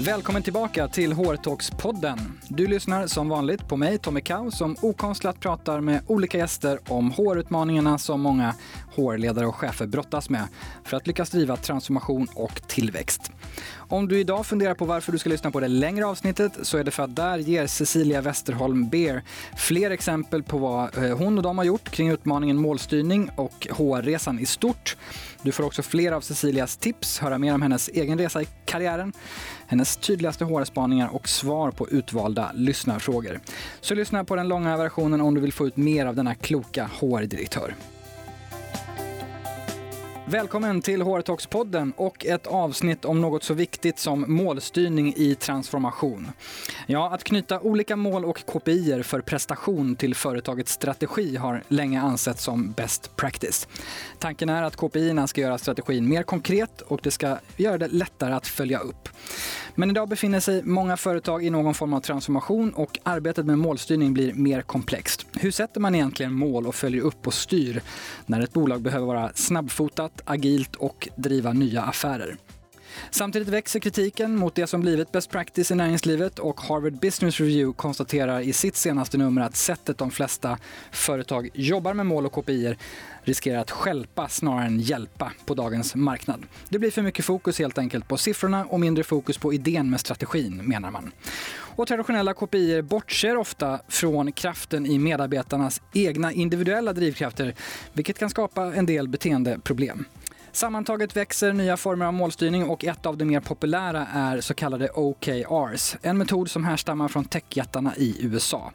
Välkommen tillbaka till Hårtalkspodden. Du lyssnar som vanligt på mig, Tommy Kau, som okonstlat pratar med olika gäster om hårutmaningarna som många hårledare och chefer brottas med för att lyckas driva transformation och tillväxt. Om du idag funderar på varför du ska lyssna på det längre avsnittet så är det för att där ger Cecilia Westerholm Beer fler exempel på vad eh, hon och de har gjort kring utmaningen målstyrning och HR-resan i stort. Du får också fler av Cecilias tips, höra mer om hennes egen resa i karriären, hennes tydligaste HR-spaningar och svar på utvalda lyssnarfrågor. Så lyssna på den långa versionen om du vill få ut mer av denna kloka HR-direktör. Välkommen till HR Talks-podden och ett avsnitt om något så viktigt som målstyrning i transformation. Ja, att knyta olika mål och KPI för prestation till företagets strategi har länge ansetts som best practice. Tanken är att KPI ska göra strategin mer konkret och det ska göra det lättare att följa upp. Men idag befinner sig många företag i någon form av transformation och arbetet med målstyrning blir mer komplext. Hur sätter man egentligen mål och följer upp och styr när ett bolag behöver vara snabbfotat, agilt och driva nya affärer? Samtidigt växer kritiken mot det som blivit best practice i näringslivet och Harvard Business Review konstaterar i sitt senaste nummer att sättet de flesta företag jobbar med mål och KPI riskerar att skälpa snarare än hjälpa på dagens marknad. Det blir för mycket fokus helt enkelt på siffrorna och mindre fokus på idén med strategin, menar man. Och traditionella KPI bortser ofta från kraften i medarbetarnas egna individuella drivkrafter, vilket kan skapa en del beteendeproblem. Sammantaget växer nya former av målstyrning och ett av de mer populära är så kallade OKRs. En metod som härstammar från techjättarna i USA.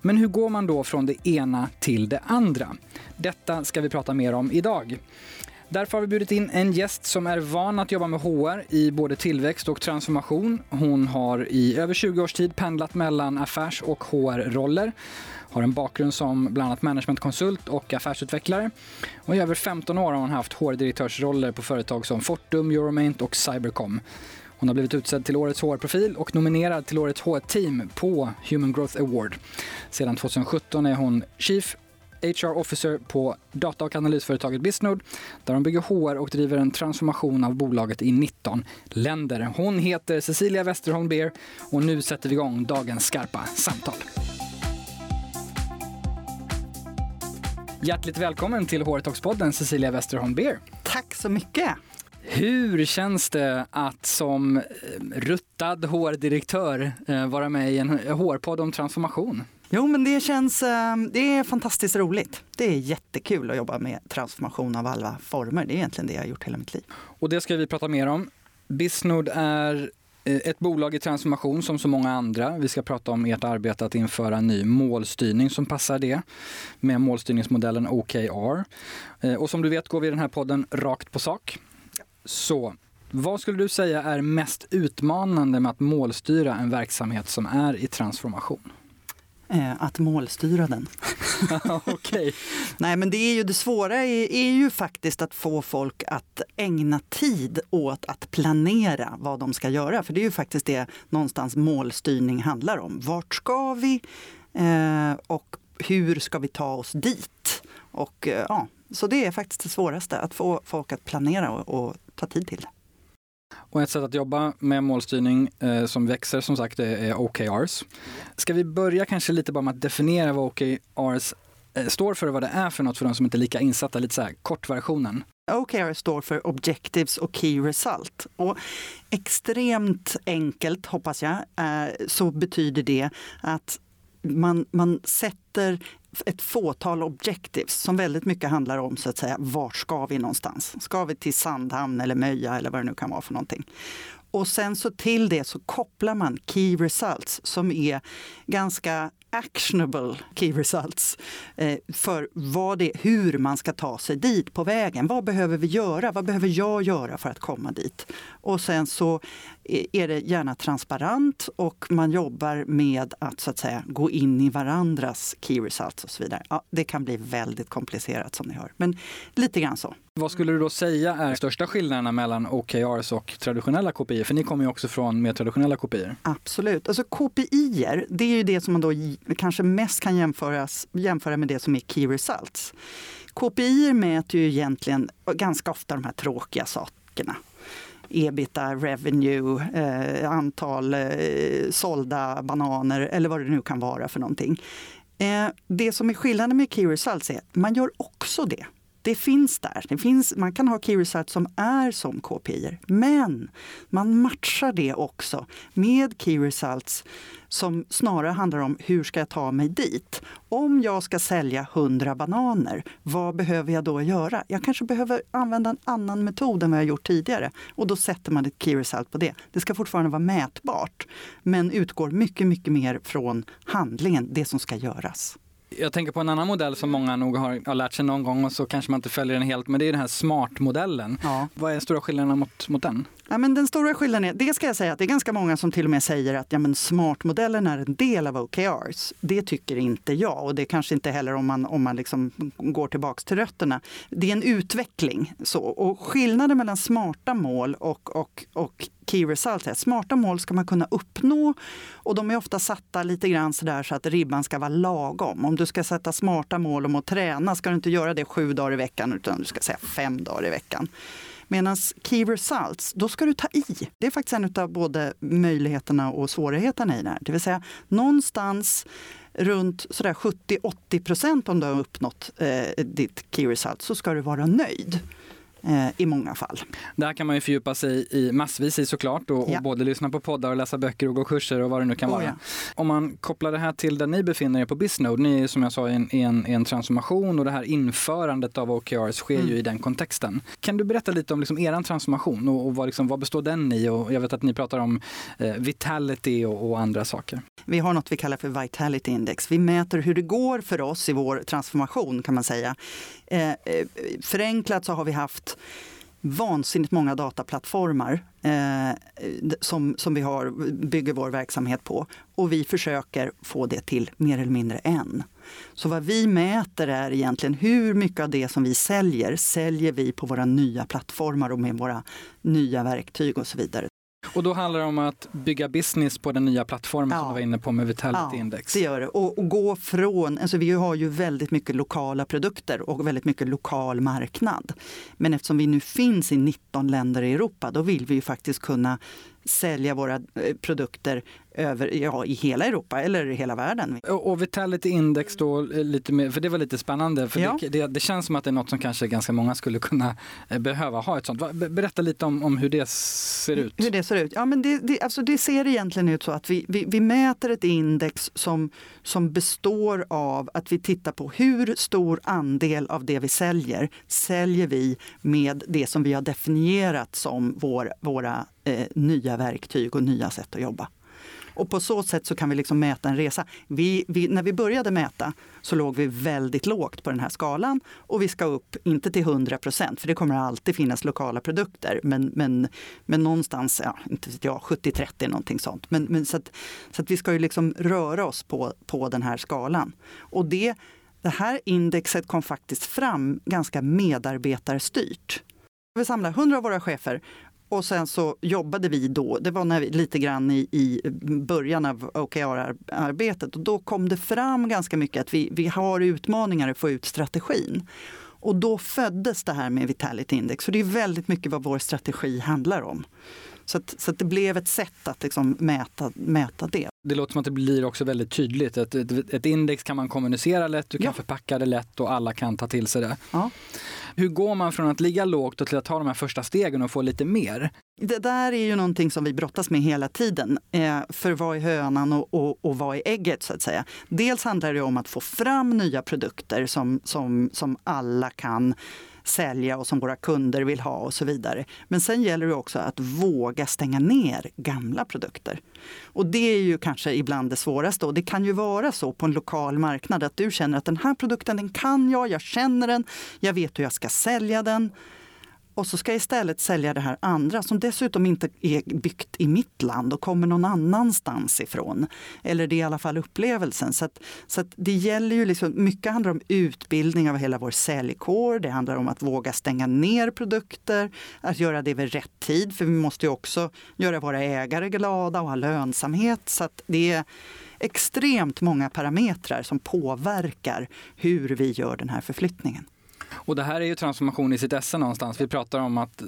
Men hur går man då från det ena till det andra? Detta ska vi prata mer om idag. Därför har vi bjudit in en gäst som är van att jobba med HR i både tillväxt och transformation. Hon har i över 20 års tid pendlat mellan affärs och HR-roller har en bakgrund som bland annat managementkonsult och affärsutvecklare. Och I över 15 år har hon haft HR-direktörsroller på företag som Fortum, Euromaint och Cybercom. Hon har blivit utsedd till årets HR-profil och nominerad till årets HR-team på Human Growth Award. Sedan 2017 är hon Chief HR Officer på data och analysföretaget Bisnode där de bygger HR och driver en transformation av bolaget i 19 länder. Hon heter Cecilia Westerholm Beer och nu sätter vi igång dagens skarpa samtal. Hjärtligt välkommen till HR-talks-podden Cecilia Westerholm Beer. Tack så mycket. Hur känns det att som eh, ruttad HR-direktör eh, vara med i en HR-podd om transformation? Jo, men det känns eh, det är fantastiskt roligt. Det är jättekul att jobba med transformation av alla former. Det är egentligen det jag har gjort hela mitt liv. Och det ska vi prata mer om. Bisnod är eh, ett bolag i transformation som så många andra. Vi ska prata om ert arbete att införa en ny målstyrning som passar det med målstyrningsmodellen OKR. Eh, och som du vet går vi i den här podden rakt på sak. Så vad skulle du säga är mest utmanande med att målstyra en verksamhet som är i transformation? Eh, att målstyra den. okay. Nej men det är ju det svåra är, är, ju faktiskt att få folk att ägna tid åt att planera vad de ska göra. För det är ju faktiskt det någonstans målstyrning handlar om. Vart ska vi? Eh, och hur ska vi ta oss dit? Och, eh, ja, så det är faktiskt det svåraste, att få folk att planera och, och ta tid till det. Och ett sätt att jobba med målstyrning eh, som växer som sagt är OKRs. Ska vi börja kanske lite bara med att definiera vad OKRs eh, står för och vad det är för något för de som inte är lika insatta, lite så här kortversionen. OKR står för Objectives och Key Result. Och extremt enkelt, hoppas jag, eh, så betyder det att man, man sätter ett fåtal objectives som väldigt mycket handlar om så att säga, vart ska vi någonstans? Ska vi till Sandhamn eller Möja eller vad det nu kan vara för någonting? Och sen så till det så kopplar man key results som är ganska actionable key results eh, för vad det, hur man ska ta sig dit på vägen. Vad behöver vi göra? Vad behöver jag göra för att komma dit? Och sen så eh, är det gärna transparent och man jobbar med att så att säga gå in i varandras key results och så vidare. Ja, det kan bli väldigt komplicerat som ni hör, men lite grann så. Vad skulle du då säga är största skillnaderna mellan OKRs och traditionella KPI? För ni kommer ju också från mer traditionella KPI. Absolut. Alltså KPI, det är ju det som man då kanske mest kan jämföras, jämföra med det som är Key Results. KPI mäter ju egentligen ganska ofta de här tråkiga sakerna ebita, revenue, eh, antal eh, sålda bananer eller vad det nu kan vara för någonting. Eh, det som är skillnaden med Key Results är att man gör också det det finns där. Det finns, man kan ha key results som är som KPI, men man matchar det också med key results som snarare handlar om hur ska jag ta mig dit? Om jag ska sälja 100 bananer, vad behöver jag då göra? Jag kanske behöver använda en annan metod än vad jag gjort tidigare. Och då sätter man ett key result på det. Det ska fortfarande vara mätbart, men utgår mycket, mycket mer från handlingen, det som ska göras. Jag tänker på en annan modell som många nog har, har lärt sig någon gång och så kanske man inte följer den helt, men det är den här smart-modellen. Ja. Vad är stora skillnaderna mot, mot den? Ja, men den stora skillnaden är, det ska jag säga att det är ganska många som till och med säger att ja, men smart-modellen är en del av OKRs. Det tycker inte jag och det kanske inte heller om man, om man liksom går tillbaks till rötterna. Det är en utveckling. Så. Och skillnaden mellan smarta mål och, och, och key results är smarta mål ska man kunna uppnå och de är ofta satta lite grann så där så att ribban ska vara lagom. Om du ska sätta smarta mål om att träna ska du inte göra det sju dagar i veckan utan du ska säga fem dagar i veckan. Medan key results, då ska du ta i. Det är faktiskt en av både möjligheterna och svårigheterna i det här. Det vill säga någonstans runt 70-80 procent om du har uppnått eh, ditt key result så ska du vara nöjd. Eh, i många fall. Där kan man ju fördjupa sig i massvis i såklart och, ja. och både lyssna på poddar och läsa böcker och gå kurser och vad det nu kan oh, vara. Ja. Om man kopplar det här till där ni befinner er på Bisnode, ni är som jag sa i en, en, en transformation och det här införandet av OKRs sker mm. ju i den kontexten. Kan du berätta lite om liksom er transformation och, och vad, liksom, vad består den i? Och jag vet att ni pratar om eh, vitality och, och andra saker. Vi har något vi kallar för Vitality Index. Vi mäter hur det går för oss i vår transformation kan man säga. Eh, eh, förenklat så har vi haft vansinnigt många dataplattformar eh, som, som vi har, bygger vår verksamhet på. Och vi försöker få det till mer eller mindre en. Så vad vi mäter är egentligen hur mycket av det som vi säljer, säljer vi på våra nya plattformar och med våra nya verktyg och så vidare. Och då handlar det om att bygga business på den nya plattformen ja. som du var inne på med Vitality ja, Index. det gör det. Och, och, gå från, alltså vi har ju väldigt mycket lokala produkter och väldigt mycket lokal marknad. Men eftersom vi nu finns i 19 länder i Europa, då vill vi ju faktiskt kunna sälja våra eh, produkter över, ja, i hela Europa eller hela världen. Och Vitality Index då, eh, lite mer, för det var lite spännande. För ja. det, det, det, känns som att det är något som kanske ganska många skulle kunna eh, behöva ha ett sånt. Berätta lite om, om hur det ser ut. Hur det ser ut? Ja, men det, det, alltså det ser egentligen ut så att vi, vi, vi mäter ett index som, som består av att vi tittar på hur stor andel av det vi säljer säljer vi med det som vi har definierat som vår, våra eh, nya verktyg och nya sätt att jobba. Och på så sätt så kan vi liksom mäta en resa. Vi, vi, när vi började mäta så låg vi väldigt lågt på den här skalan och vi ska upp, inte till 100 procent, för det kommer alltid finnas lokala produkter, men, men, men någonstans, ja, inte vet jag, 70-30 någonting sånt. Men, men så, att, så att vi ska ju liksom röra oss på, på den här skalan. Och det, det här indexet kom faktiskt fram ganska medarbetarstyrt. Vi samlar 100 av våra chefer och sen så jobbade vi då, det var när vi, lite grann i, i början av OKR-arbetet och då kom det fram ganska mycket att vi, vi har utmaningar att få ut strategin. Och då föddes det här med Vitality Index, för det är väldigt mycket vad vår strategi handlar om. Så, att, så att det blev ett sätt att liksom mäta, mäta det. Det låter som att det blir också väldigt tydligt. Ett, ett, ett index kan man kommunicera lätt, du kan ja. förpacka det lätt och alla kan ta till sig det. Ja. Hur går man från att ligga lågt och till att ta de här första stegen och få lite mer? Det där är ju någonting som vi brottas med hela tiden. Eh, för vad är hönan och, och, och vad är ägget så att säga? Dels handlar det om att få fram nya produkter som, som, som alla kan sälja och som våra kunder vill ha och så vidare. Men sen gäller det också att våga stänga ner gamla produkter. Och det är ju kanske ibland det svåraste och det kan ju vara så på en lokal marknad att du känner att den här produkten den kan jag, jag känner den, jag vet hur jag ska sälja den och så ska jag istället sälja det här andra som dessutom inte är byggt i mitt land och kommer någon annanstans ifrån. Eller det är i alla fall upplevelsen. Så, att, så att det gäller ju liksom, mycket handlar om utbildning av hela vår säljkår. Det handlar om att våga stänga ner produkter, att göra det vid rätt tid. För vi måste ju också göra våra ägare glada och ha lönsamhet. Så att det är extremt många parametrar som påverkar hur vi gör den här förflyttningen. Och det här är ju transformation i sitt esse någonstans. Vi pratar om att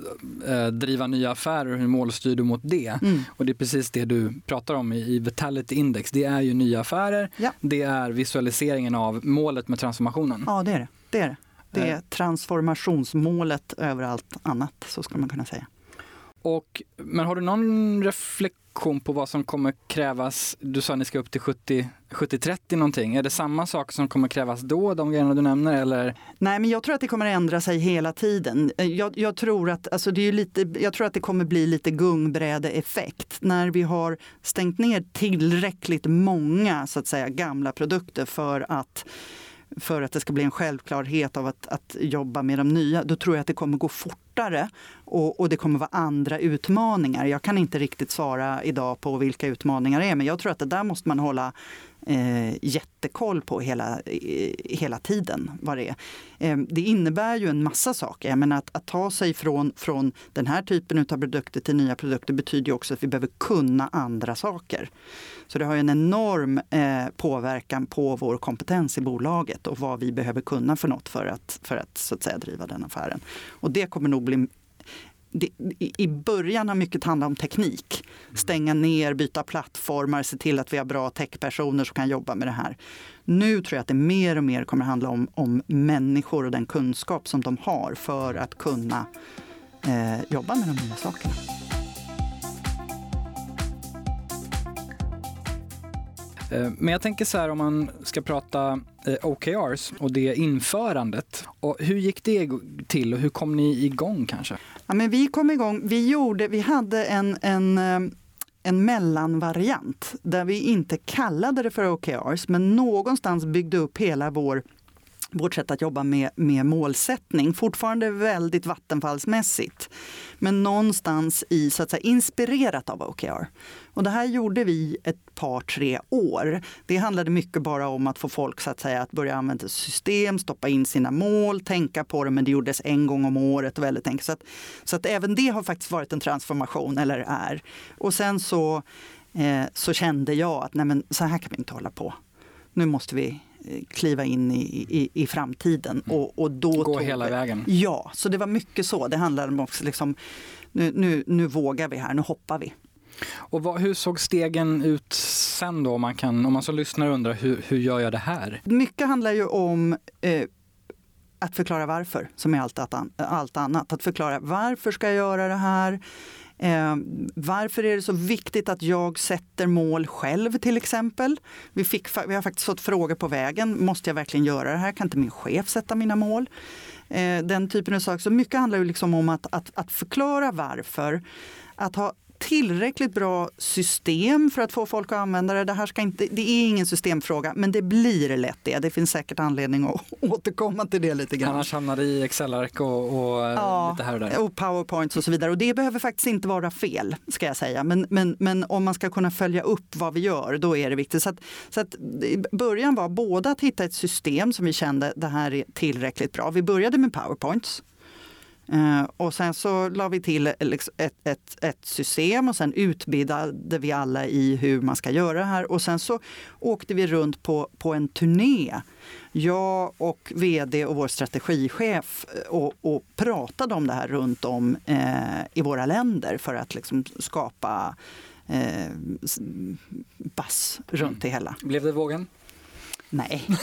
eh, driva nya affärer, hur målstyr du mot det? Mm. Och det är precis det du pratar om i, i Vitality Index. Det är ju nya affärer, ja. det är visualiseringen av målet med transformationen. Ja, det är det. Det är, det. Det är transformationsmålet över allt annat, så skulle man kunna säga. Och, men har du någon reflektion på vad som kommer krävas? Du sa att ni ska upp till 70-30 någonting. Är det samma sak som kommer krävas då, de grejerna du nämner? Eller? Nej, men jag tror att det kommer ändra sig hela tiden. Eh, jag, jag tror, att, alltså det är lite, jag tror att det kommer bli lite gungbrädeeffekt. När vi har stängt ner tillräckligt många så att säga, gamla produkter för att för att det ska bli en självklarhet av att, att jobba med de nya, då tror jag att det kommer gå fortare och, och, det kommer vara andra utmaningar. Jag kan inte riktigt svara idag på vilka utmaningar det är, men jag tror att det där måste man hålla eh, jättekoll på hela, eh, hela tiden. Vad det, är. Eh, det innebär ju en massa saker. Men att, att ta sig från, från den här typen av produkter till nya produkter betyder också att vi behöver kunna andra saker. Så det har en enorm eh, påverkan på vår kompetens i bolaget och vad vi behöver kunna för något för att, för att, så att säga, driva den affären. Och det kommer nog bli det, i början har mycket handlat om teknik. Stänga ner, byta plattformar, se till att vi har bra techpersoner som kan jobba med det här. Nu tror jag att det mer och mer kommer att handla om, om människor och den kunskap som de har för att kunna eh, jobba med de nya sakerna. Eh, men jag tänker så här om man ska prata eh, OKRs och det införandet. Och hur gick det till och hur kom ni igång kanske? Ja, men vi kom igång, vi, gjorde, vi hade en, en eh, en mellanvariant där vi inte kallade det för OKRs men någonstans byggde upp hela vår vårt sätt att jobba med, med målsättning. Fortfarande väldigt vattenfallsmässigt. Men någonstans i, så att säga, inspirerat av OKR. Och det här gjorde vi ett par, tre år. Det handlade mycket bara om att få folk så att, säga, att börja använda system, stoppa in sina mål, tänka på det, men det gjordes en gång om året. väldigt enkelt. Så, att, så att även det har faktiskt varit en transformation, eller är. Och sen så, eh, så kände jag att nej men, så här kan vi inte hålla på. Nu måste vi kliva in i, i, i framtiden. Mm. Och, och då Gå hela vi, vägen. Ja, så det var mycket så. Det handlade om också liksom, nu, nu, nu vågar vi här, nu hoppar vi. Och vad, hur såg stegen ut sen då? Om man, kan, om man som lyssnare undrar hur, hur gör jag det här? Mycket handlar ju om eh, att förklara varför, som är allt, allt annat. Att förklara varför ska jag göra det här? Eh, varför är det så viktigt att jag sätter mål själv till exempel? Vi, fick, vi har faktiskt fått frågor på vägen. Måste jag verkligen göra det här? Kan inte min chef sätta mina mål? Eh, den typen av saker. Så mycket handlar ju liksom om att, att, att förklara varför. Att ha tillräckligt bra system för att få folk att använda det. Det, här ska inte, det är ingen systemfråga, men det blir lätt det. Det finns säkert anledning att återkomma till det lite grann. Annars hamnar det i Excel-ark och, och ja, lite här och där. och powerpoints och så vidare. Och det behöver faktiskt inte vara fel, ska jag säga. Men, men, men om man ska kunna följa upp vad vi gör, då är det viktigt. Så att, så att början var både att hitta ett system som vi kände, det här är tillräckligt bra. Vi började med powerpoints och sen så la vi till ett, ett, ett, system och sen utbildade vi alla i hur man ska göra det här. Och sen så åkte vi runt på, på en turné. Jag och vd och vår strategichef eh, och, och pratade om det här runt om uh, i våra länder för att liksom skapa uh, bass runt det hela. Blev det vågen? Nej,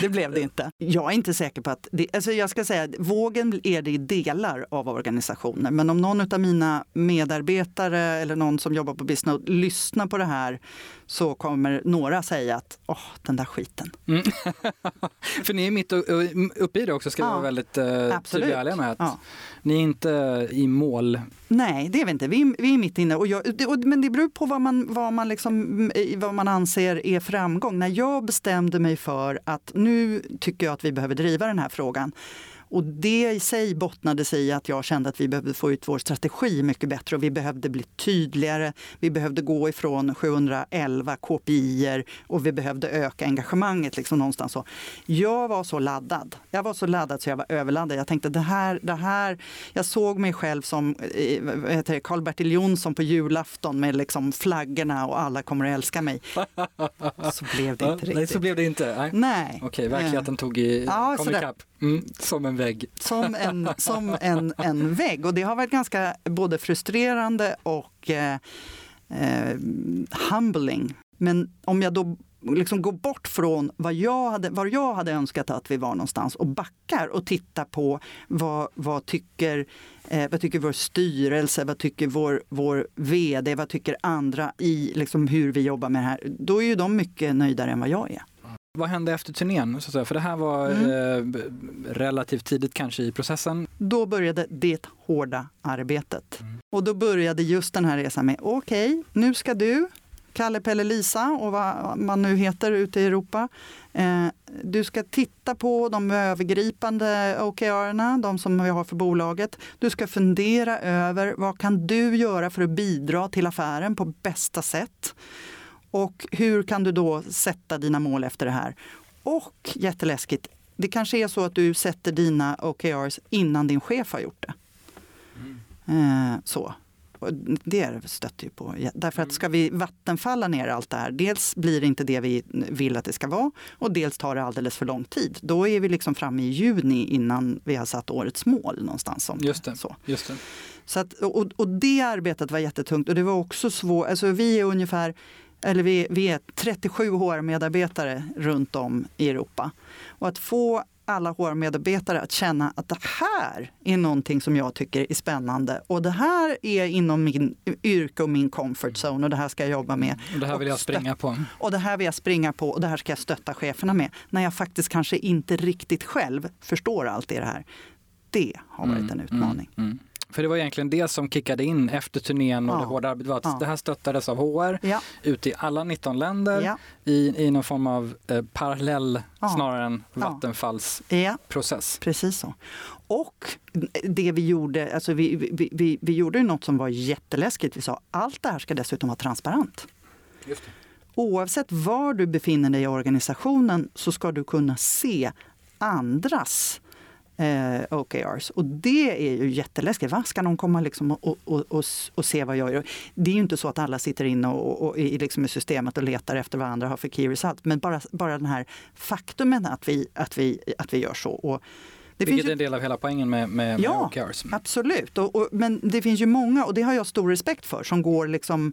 det blev det inte. Jag är inte säker på att... Det, alltså jag ska säga, vågen är det i delar av organisationer. Men om någon av mina medarbetare eller någon som jobbar på Business lyssnar på det här så kommer några säga att åh, den där skiten. Mm. För ni är mitt uppe i det också, ska ja, vara väldigt uh, tydliga med. Att ja. Ni är inte i mål. Nej, det är vi inte. Vi, vi är mitt inne. Och jag, och, men det beror på vad man, vad, man liksom, eh, vad man anser är framgång. När jag bestämde mig för att nu tycker jag att vi behöver driva den här frågan och det i sig bottnade sig i att jag kände att vi behövde få ut vår strategi mycket bättre och vi behövde bli tydligare. Vi behövde gå ifrån 711 KPI och vi behövde öka engagemanget liksom någonstans. Så. Jag var så laddad. Jag var så laddad så jag var överladdad. Jag tänkte det här, det här. Jag såg mig själv som eh, Karl-Bertil Jonsson på julafton med liksom flaggorna och alla kommer att älska mig. Så blev det inte riktigt. Nej, så blev det inte. Nej. Nej. Okej, verkligheten tog i, Ja, kom ikapp. Mm, som en vägg. som en, som en, en vägg. Och det har varit ganska både frustrerande och eh, eh, humbling. Men om jag då liksom går bort från vad jag, hade, var jag hade önskat att vi var någonstans och backar och tittar på vad, vad, tycker, eh, vad tycker vår styrelse, vad tycker vår, vår vd, vad tycker andra i liksom hur vi jobbar med det här. Då är ju de mycket nöjdare än vad jag är. Vad hände efter turnén? Så att säga? För det här var Mm. eh, relativt tidigt kanske i processen. Då började det hårda arbetet. Mm. Och då började just den här resan med, okej, nu ska du, Kalle, Pelle, Lisa och vad man nu heter ute i Europa. Eh, du ska titta på de övergripande OKR-erna, de som vi har för bolaget. Du ska fundera över vad kan du göra för att bidra till affären på bästa sätt? Och hur kan du då sätta dina mål efter det här? Och jätteläskigt, det kanske är så att du sätter dina OKRs innan din chef har gjort det. Eh, så. Och Det stöter ju på. Därför att ska vi vattenfalla ner allt det här, dels blir det inte det vi vill att det ska vara och dels tar det alldeles för lång tid. Då är vi liksom framme i juni innan vi har satt årets mål någonstans. Som, Just det. Så. Just det. Så att, och, och det arbetet var jättetungt och det var också svårt. Alltså vi är ungefär eller vi, vi är 37 HR-medarbetare runt om i Europa. Och att få alla HR-medarbetare att känna att det här är någonting som jag tycker är spännande och det här är inom min yrke och min comfort zone och det här ska jag jobba med. Och det här vill jag springa på. Och det här vill jag springa på och det här ska jag stötta cheferna med. När jag faktiskt kanske inte riktigt själv förstår allt i det här. Det har varit en utmaning. Mm, mm. För det var egentligen det som kickade in efter turnén och Ja. det hårda arbetet var att Ja. det här stöttades av HR Ja, ute i alla 19 länder ja, i, i någon form av eh, parallell snarare än. Vattenfalls process. Precis så. Och det vi gjorde, alltså vi, vi, vi, vi gjorde något som var jätteläskigt. Vi sa allt det här ska dessutom vara transparent. Oavsett var du befinner dig i organisationen så ska du kunna se andras eh, OKRs. Och det är ju jätteläskigt. Va? Ska någon komma liksom och, och, och, och se vad jag gör? Det är ju inte så att alla sitter inne och, och, i, liksom i systemet och letar efter vad andra har för key result. Men bara, bara den här faktumen att vi, att vi, att vi gör så. Och det Vilket ju- är en del av hela poängen med, med, Ja. med OKRs. Absolut, och, och, men det finns ju många, och det har jag stor respekt för, som går liksom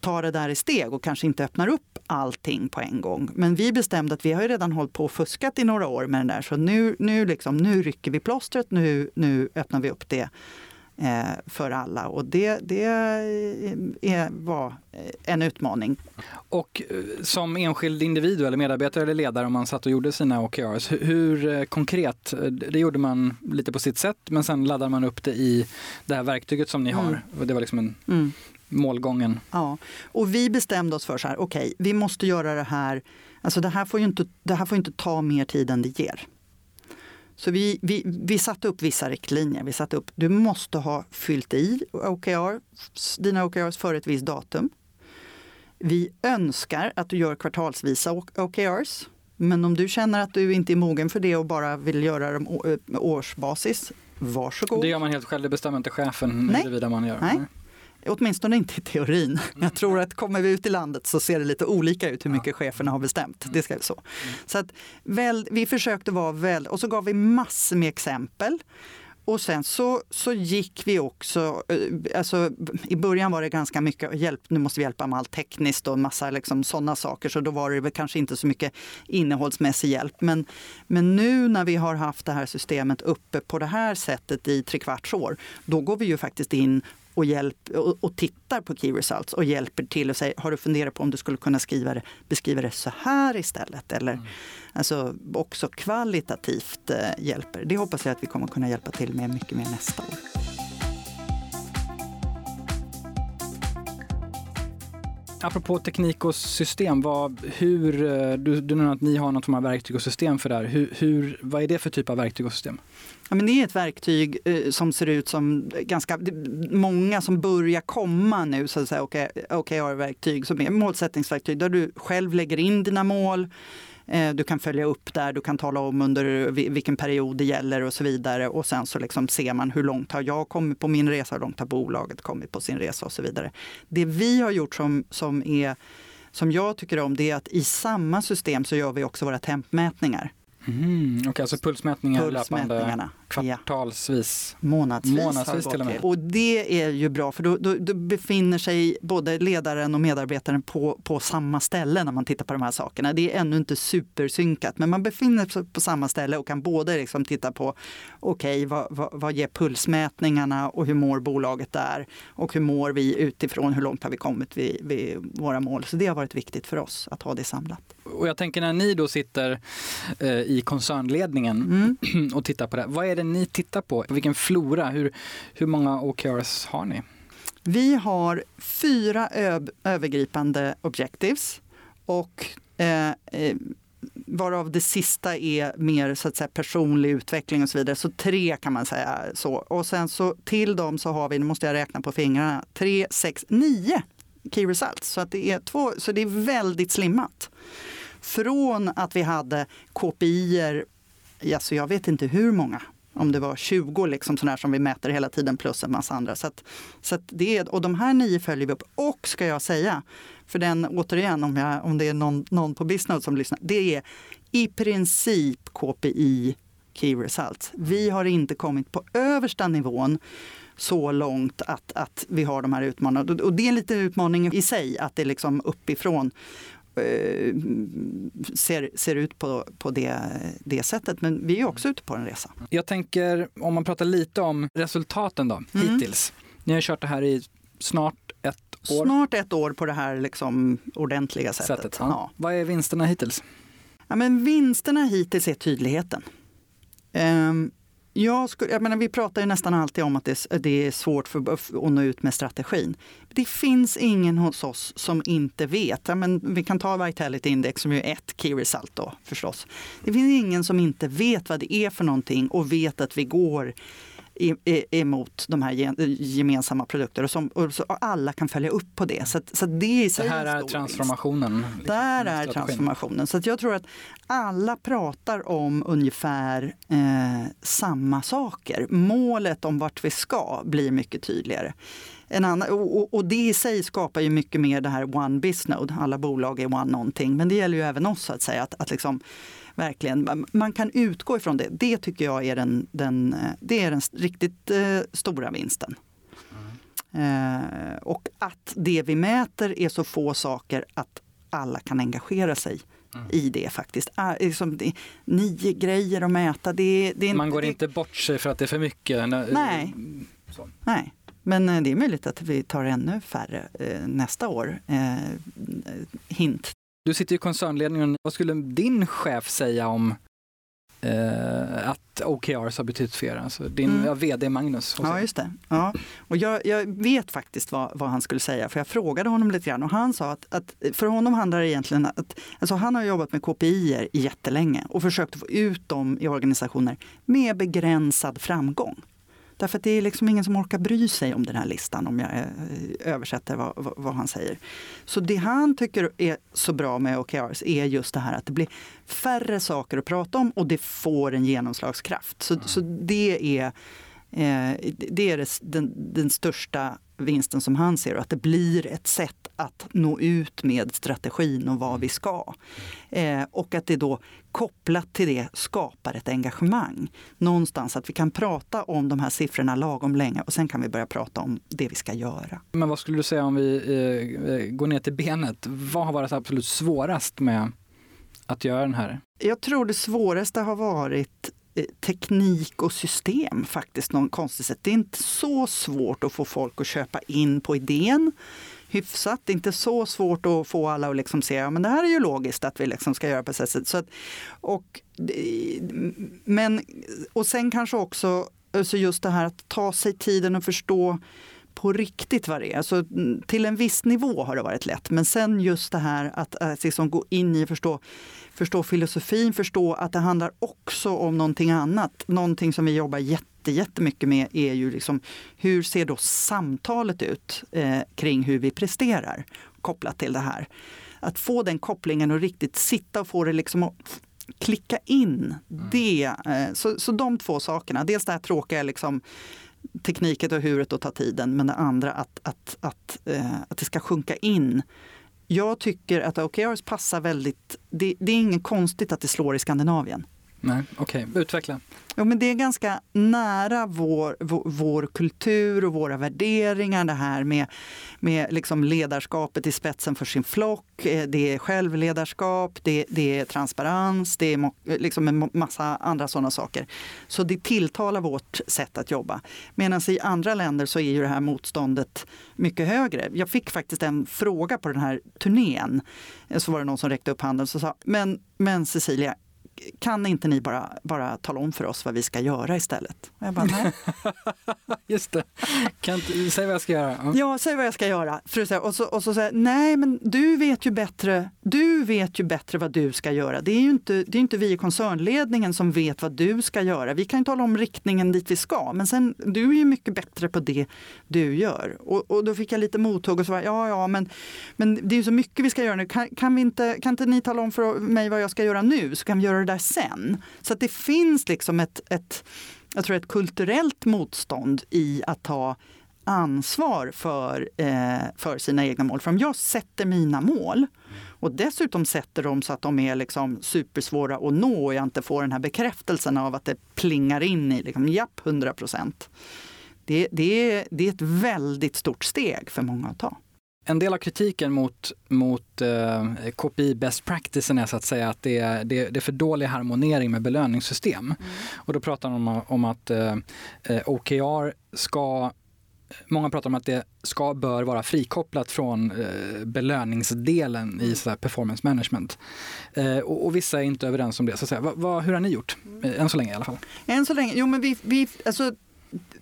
tar det där i steg och kanske inte öppnar upp allting på en gång. Men vi bestämde att vi har ju redan hållit på och fuskat i några år med den där, så nu, nu, liksom, nu rycker vi plåstret, nu, nu öppnar vi upp det för alla. Och det, det är, var en utmaning. Och eh, som enskild individ eller medarbetare eller ledare om man satt och gjorde sina OKRs, hur, eh, konkret, eh, det gjorde man lite på sitt sätt men sen laddade man upp det i det här verktyget som ni Mm. har. Och det var liksom en Mm. målgången. Ja, och vi bestämde oss för så här, okej, vi måste göra det här, alltså det här får ju inte, det här får inte ta mer tid än det ger. Så vi, vi, vi satte upp vissa riktlinjer. Vi satte upp, du måste ha fyllt i OKR, dina OKRs före ett visst datum. Vi önskar att du gör kvartalsvisa OKRs. Men om du känner att du inte är mogen för det och bara vill göra dem årsbasis, varsågod. Det gör man helt själv, det bestämmer inte chefen Nej. huruvida man gör. Nej. Åtminstone inte i teorin. Jag tror att kommer vi ut i landet så ser det lite olika ut hur mycket cheferna har bestämt. Det ska så. Så att väl, vi försökte vara väl och så gav vi massor med exempel. Och sen så, så gick vi också, eh, alltså i början var det ganska mycket hjälp, nu måste vi hjälpa med allt tekniskt och massa liksom sådana saker så då var det väl kanske inte så mycket innehållsmässig hjälp. Men, men nu när vi har haft det här systemet uppe på det här sättet i trekvarts år, då går vi ju faktiskt in och, hjälp, och, och tittar på key results och hjälper till och säger har du funderat på om du skulle kunna skriva det, beskriva det så här istället? Eller alltså också kvalitativt eh, hjälper. Det hoppas jag att vi kommer kunna hjälpa till med mycket mer nästa år. Apropå teknik och system, vad, hur, eh, du, du nämnde att ni har något form av verktyg och system för det här. Hur, hur, vad är det för typ av verktyg och system? Ja, men det är ett verktyg eh, som ser ut som ganska många som börjar komma nu, så att säga, OKR-verktyg som är målsättningsverktyg där du själv lägger in dina mål. Eh, du kan följa upp där, du kan tala om under vilken period det gäller och så vidare. Och sen så liksom ser man hur långt har jag kommit på min resa, hur långt har bolaget kommit på sin resa och så vidare. Det vi har gjort som, som, är, som jag tycker om det är att i samma system så gör vi också våra tempmätningar. Mm, Okej, okay, alltså pulsmätningar löpande kvartalsvis? Ja. Månadsvis, Månadsvis till och med. Och det är ju bra för då, då, då, befinner sig både ledaren och medarbetaren på, på samma ställe när man tittar på de här sakerna. Det är ännu inte supersynkat men man befinner sig på samma ställe och kan både liksom titta på okej, okay, vad, vad, vad ger pulsmätningarna och hur mår bolaget där? Och hur mår vi utifrån, hur långt har vi kommit vid, vid våra mål? Så det har varit viktigt för oss att ha det samlat. Och jag tänker när ni då sitter eh, i koncernledningen mm. och tittar på det. Vad är det ni tittar på? Vilken flora? Hur, hur många OKRs har ni? Vi har fyra övergripande objectives och eh, eh, varav det sista är mer så att säga, personlig utveckling och så vidare. Så tre kan man säga. så. Och sen så till dem så har vi, nu måste jag räkna på fingrarna, tre, sex, nio key results. Så, att det, är två, så det är väldigt slimmat. Från att vi hade KPI, alltså jag vet inte hur många, om det var 20 liksom sådär som vi mäter hela tiden plus en massa andra. Så att, så att det, och de här nio följer vi upp. Och ska jag säga, för den återigen om, jag, om det är någon, någon på Bisnode som lyssnar, det är i princip KPI Key Results. Vi har inte kommit på översta nivån så långt att, att vi har de här utmaningarna. Och det är en liten utmaning i sig att det liksom uppifrån ser, ser ut på, på det, det sättet. Men vi är också ute på en resa. Jag tänker, om man pratar lite om resultaten då, mm. hittills. Ni har kört det här i snart ett år. Snart ett år på det här liksom ordentliga sättet. sättet ja. Ja. Vad är vinsterna hittills? Ja, men vinsterna hittills är tydligheten. Um, jag, skulle, jag menar, vi pratar ju nästan alltid om att det, det är svårt för, att nå ut med strategin. Det finns ingen hos oss som inte vet. Ja, men vi kan ta Vitality Index som är ett key result då förstås. Det finns ingen som inte vet vad det är för någonting och vet att vi går emot de här gemensamma produkterna och, som, och så alla kan följa upp på det. Så, så det, det här är transformationen. Liksom, Där är transformationen. Så jag tror att alla pratar om ungefär eh, samma saker. Målet om vart vi ska blir mycket tydligare. En annan, och, och, det i sig skapar ju mycket mer det här one business Alla bolag är one någonting. Men det gäller ju även oss att säga. Att, att liksom, verkligen, man kan utgå ifrån det. Det tycker jag är den, den, det är den riktigt eh, stora vinsten. Mm. Eh, och att det vi mäter är så få saker att alla kan engagera sig mm. i det faktiskt. Ah, liksom, det, nio grejer att mäta. Det, det, man går det, inte bort sig för att det är för mycket? Nej. Så. Nej. Men eh, det är möjligt att vi tar ännu färre eh, nästa år. Eh, hint du sitter i koncernledningen. Vad skulle din chef säga om eh, att OKRs har betytt för er? Alltså din mm. ja, vd Magnus. Ja, just det. Ja. Och jag, jag vet faktiskt vad, vad, han skulle säga, för jag frågade honom lite grann och han sa att, att för honom handlar det egentligen att alltså han har jobbat med KPI jättelänge och försökt få ut dem i organisationer med begränsad framgång. Därför att det är liksom ingen som orkar bry sig om den här listan om jag eh, översätter vad, vad, vad han säger. Så det han tycker är så bra med OKRs är just det här att det blir färre saker att prata om och det får en genomslagskraft. Så, mm. så det är Eh, det är den, den, största vinsten som han ser, att det blir ett sätt att nå ut med strategin och vad vi ska. Eh, och att det då kopplat till det skapar ett engagemang. Någonstans att vi kan prata om de här siffrorna lagom länge och sen kan vi börja prata om det vi ska göra. Men vad skulle du säga om vi eh, går ner till benet? Vad har varit absolut svårast med att göra den här? Jag tror det svåraste har varit Eh, teknik och system faktiskt, någon konstigt sätt. Det är inte så svårt att få folk att köpa in på idén hyfsat. Det är inte så svårt att få alla att liksom se, ja men det här är ju logiskt att vi liksom ska göra på det sättet. Så att, och, men, och sen kanske också alltså just det här att ta sig tiden och förstå på riktigt vad det är. Alltså, mm, till en viss nivå har det varit lätt. Men sen just det här att, att liksom gå in i och förstå, förstå filosofin, förstå att det handlar också om någonting annat. Någonting som vi jobbar jätte, jättemycket med är ju liksom hur ser då samtalet ut eh, kring hur vi presterar kopplat till det här. Att få den kopplingen och riktigt sitta och få det liksom att klicka in. Mm. Det, eh, så, så de två sakerna, dels det här tråkiga liksom, tekniken och huret och ta tiden, men det andra att, att, att, eh, att det ska sjunka in. Jag tycker att OKRs passar väldigt, det, det är inget konstigt att det slår i Skandinavien. Nej, Okej, okay. utveckla. Ja, men det är ganska nära vår, vår, vår, kultur och våra värderingar det här med, med liksom ledarskapet i spetsen för sin flock. Eh, det är självledarskap, det, det är transparens, det är liksom en massa andra sådana saker. Så det tilltalar vårt sätt att jobba. Medan i andra länder så är ju det här motståndet mycket högre. Jag fick faktiskt en fråga på den här turnén. Så var det någon som räckte upp handen och sa, men, men Cecilia, kan inte ni bara, bara tala om för oss vad vi ska göra istället? Och jag bara, nej. Just det. Kan inte, säg vad jag ska göra. Ja, ja säg vad jag ska göra. För och så, och så säger nej men du vet ju bättre. Du vet ju bättre vad du ska göra. Det är ju inte, det är inte vi i koncernledningen som vet vad du ska göra. Vi kan tala om riktningen dit vi ska, men sen du är ju mycket bättre på det du gör. Och, och då fick jag lite mothugg och så var ja, ja, men, men det är ju så mycket vi ska göra nu. Kan, kan, vi inte, kan inte ni tala om för mig vad jag ska göra nu, så kan vi göra det där sen. Så att det finns liksom ett, ett, jag tror ett kulturellt motstånd i att ta ansvar för, eh, för sina egna mål. För om jag sätter mina mål och dessutom sätter dem så att de är liksom supersvåra att nå och jag inte får den här bekräftelsen av att det plingar in i liksom, japp, 100 procent. Det, det, det är ett väldigt stort steg för många att ta. En del av kritiken mot, mot eh, KPI best practice är så att säga att det är, det, det är för dålig harmonering med belöningssystem. Mm. Och då pratar man om, om att eh, eh OKR ska Många pratar om att det ska, bör vara frikopplat från eh, belöningsdelen i så performance management. Eh, och, och, vissa är inte överens om det. Så att säga. Va, va, hur har ni gjort? Eh, än så länge i alla fall. Än så länge? Jo, men vi, vi, alltså,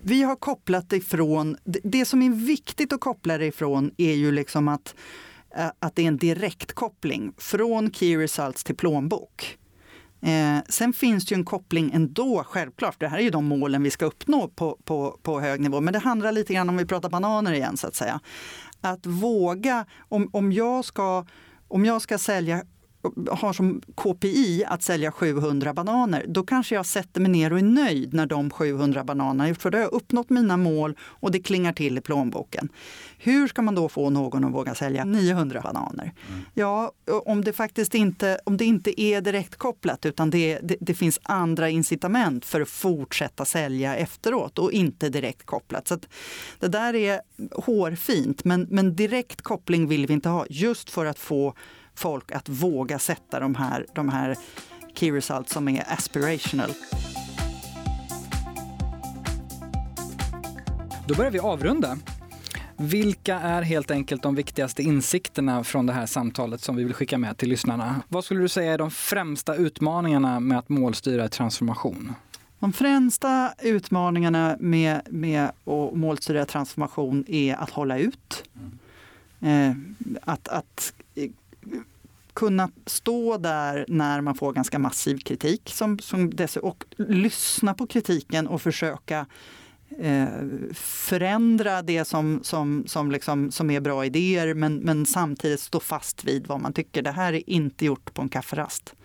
vi har kopplat det ifrån, det som är viktigt att koppla det ifrån är ju liksom att, eh, att det är en direktkoppling från Key Results till plånbok. Eh, sen finns det ju en koppling ändå, självklart. Det här är ju de målen vi ska uppnå på, på, på hög nivå. Men det handlar lite grann om vi pratar bananer igen så att säga. Att våga, om, om, jag, ska, om jag ska sälja har som KPI att sälja 700 bananer, då kanske jag sätter mig ner och är nöjd när de 700 bananerna, för då har jag uppnått mina mål och det klingar till i plånboken. Hur ska man då få någon att våga sälja 900 bananer? Mm. Ja, om det faktiskt inte, om det inte är direkt kopplat utan det, det, det, finns andra incitament för att fortsätta sälja efteråt och inte direkt kopplat. Så det där är hårfint, men, men direkt koppling vill vi inte ha just för att få folk att våga sätta de här, de här key results som är aspirational. Då börjar vi avrunda. Vilka är helt enkelt de viktigaste insikterna från det här samtalet som vi vill skicka med till lyssnarna? Vad skulle du säga är de främsta utmaningarna med att målstyra transformation? De främsta utmaningarna med, med att målstyra transformation är att hålla ut. Mm. Eh, att, att kunna stå där när man får ganska massiv kritik som, som dess, och lyssna på kritiken och försöka eh, förändra det som, som, som, liksom, som är bra idéer men, men samtidigt stå fast vid vad man tycker. Det här är inte gjort på en kafferast.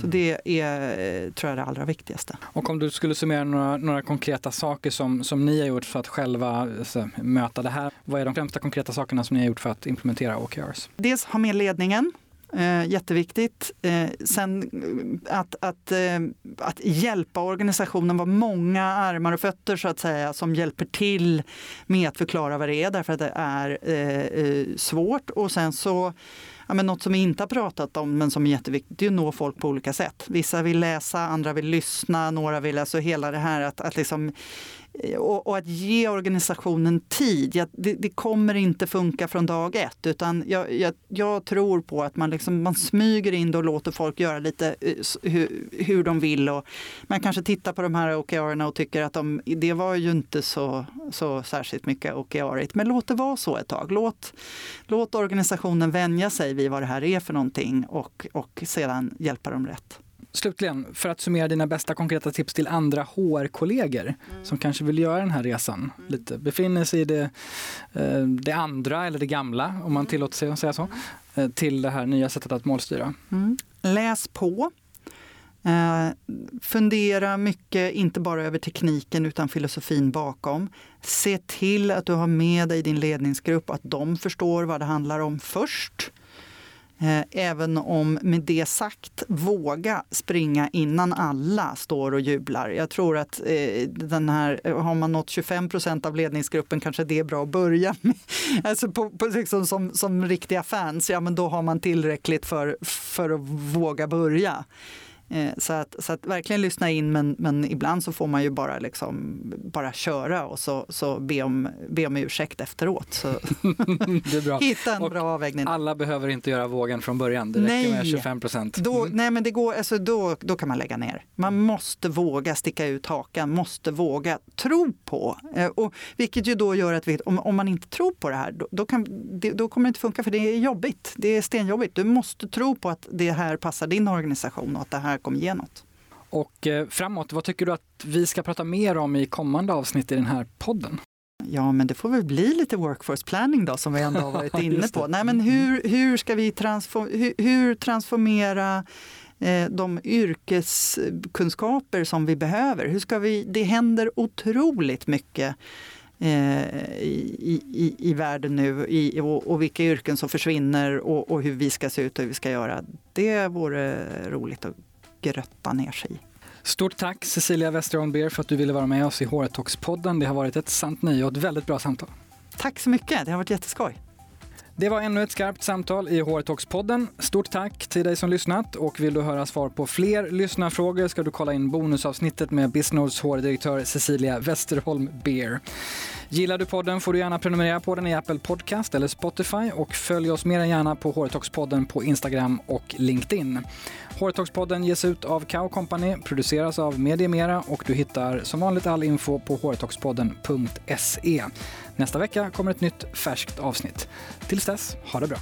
Så det är, tror jag, det allra viktigaste. Och om du skulle summera några, några konkreta saker som, som ni har gjort för att själva alltså, möta det här. Vad är de främsta konkreta sakerna som ni har gjort för att implementera OKRs? Dels ha med ledningen Eh, jätteviktigt. Eh, sen eh, att, att, eh, att hjälpa organisationen, vara många armar och fötter så att säga som hjälper till med att förklara vad det är därför att det är eh, eh, svårt. Och sen så ja, men något som vi inte har pratat om men som är jätteviktigt, det är att nå folk på olika sätt. Vissa vill läsa, andra vill lyssna, några vill, alltså hela det här att, att liksom Eh, och, och, att ge organisationen tid. Jag, det, det, kommer inte funka från dag ett utan jag, jag, jag tror på att man, liksom, man smyger in och låter folk göra lite eh, hur, hur de vill. Och man kanske tittar på de här OKR och tycker att de, det var ju inte så, så särskilt mycket OKR. Men låt det vara så ett tag. Låt, låt organisationen vänja sig vid vad det här är för någonting och, och sedan hjälpa dem rätt. Slutligen, för att summera dina bästa konkreta tips till andra HR-kollegor mm. som kanske vill göra den här resan, lite befinner sig i det, eh, det andra eller det gamla, om man mm. tillåter sig att säga så, mm. eh, till det här nya sättet att målstyra. Mm. Läs på. Eh, fundera mycket, inte bara över tekniken utan filosofin bakom. Se till att du har med dig din ledningsgrupp, att de förstår vad det handlar om först. Eh, även om med det sagt, våga springa innan alla står och jublar. Jag tror att eh, den här, eh, har man nått 25 procent av ledningsgruppen kanske det är bra att börja med. Alltså på, på, liksom som, som riktiga fans, ja men då har man tillräckligt för, för att våga börja. Eh, så att, så att verkligen lyssna in men, men ibland så får man ju bara, liksom, bara köra och så, så be, om, be om ursäkt efteråt. Så det är bra. Hitta en och bra avvägning. Alla behöver inte göra vågen från början, det räcker med 25 procent. Mm. nej, men det går, alltså, då, då kan man lägga ner. Man måste våga sticka ut hakan, måste våga tro på. Eh, och, vilket ju då gör att vi, om, om man inte tror på det här, då, då, kan, det, då kommer det inte funka för det är jobbigt. Det är stenjobbigt. Du måste tro på att det här passar din organisation och att det här här kommer ge något. Och eh, framåt, vad tycker du att vi ska prata mer om i kommande avsnitt i den här podden? Ja, men det får väl bli lite workforce planning då som vi ändå har varit inne på. Nej, men hur, hur ska vi transform, hur, hur transformera eh, de yrkeskunskaper som vi behöver? Hur ska vi, det händer otroligt mycket eh, i, i, i världen nu i, och, och, vilka yrken som försvinner och, och, hur vi ska se ut och hur vi ska göra. Det vore roligt att grötta ner sig i. Stort tack Cecilia Westerholm Beer för att du ville vara med oss i HR Talks-podden. Det har varit ett sant nöje och ett väldigt bra samtal. Tack så mycket, det har varit jätteskoj. Det var ännu ett skarpt samtal i HR Talks-podden. Stort tack till dig som lyssnat och vill du höra svar på fler lyssnarfrågor ska du kolla in bonusavsnittet med Bisnodes HR-direktör Cecilia Westerholm Beer. Gillar du podden får du gärna prenumerera på den i Apple Podcast eller Spotify och följ oss mer än gärna på Håretoxpodden på Instagram och LinkedIn. Håretoxpodden ges ut av Kao Company, produceras av Mediemera och du hittar som vanligt all info på håretoxpodden.se. Nästa vecka kommer ett nytt färskt avsnitt. Tills dess, ha det bra.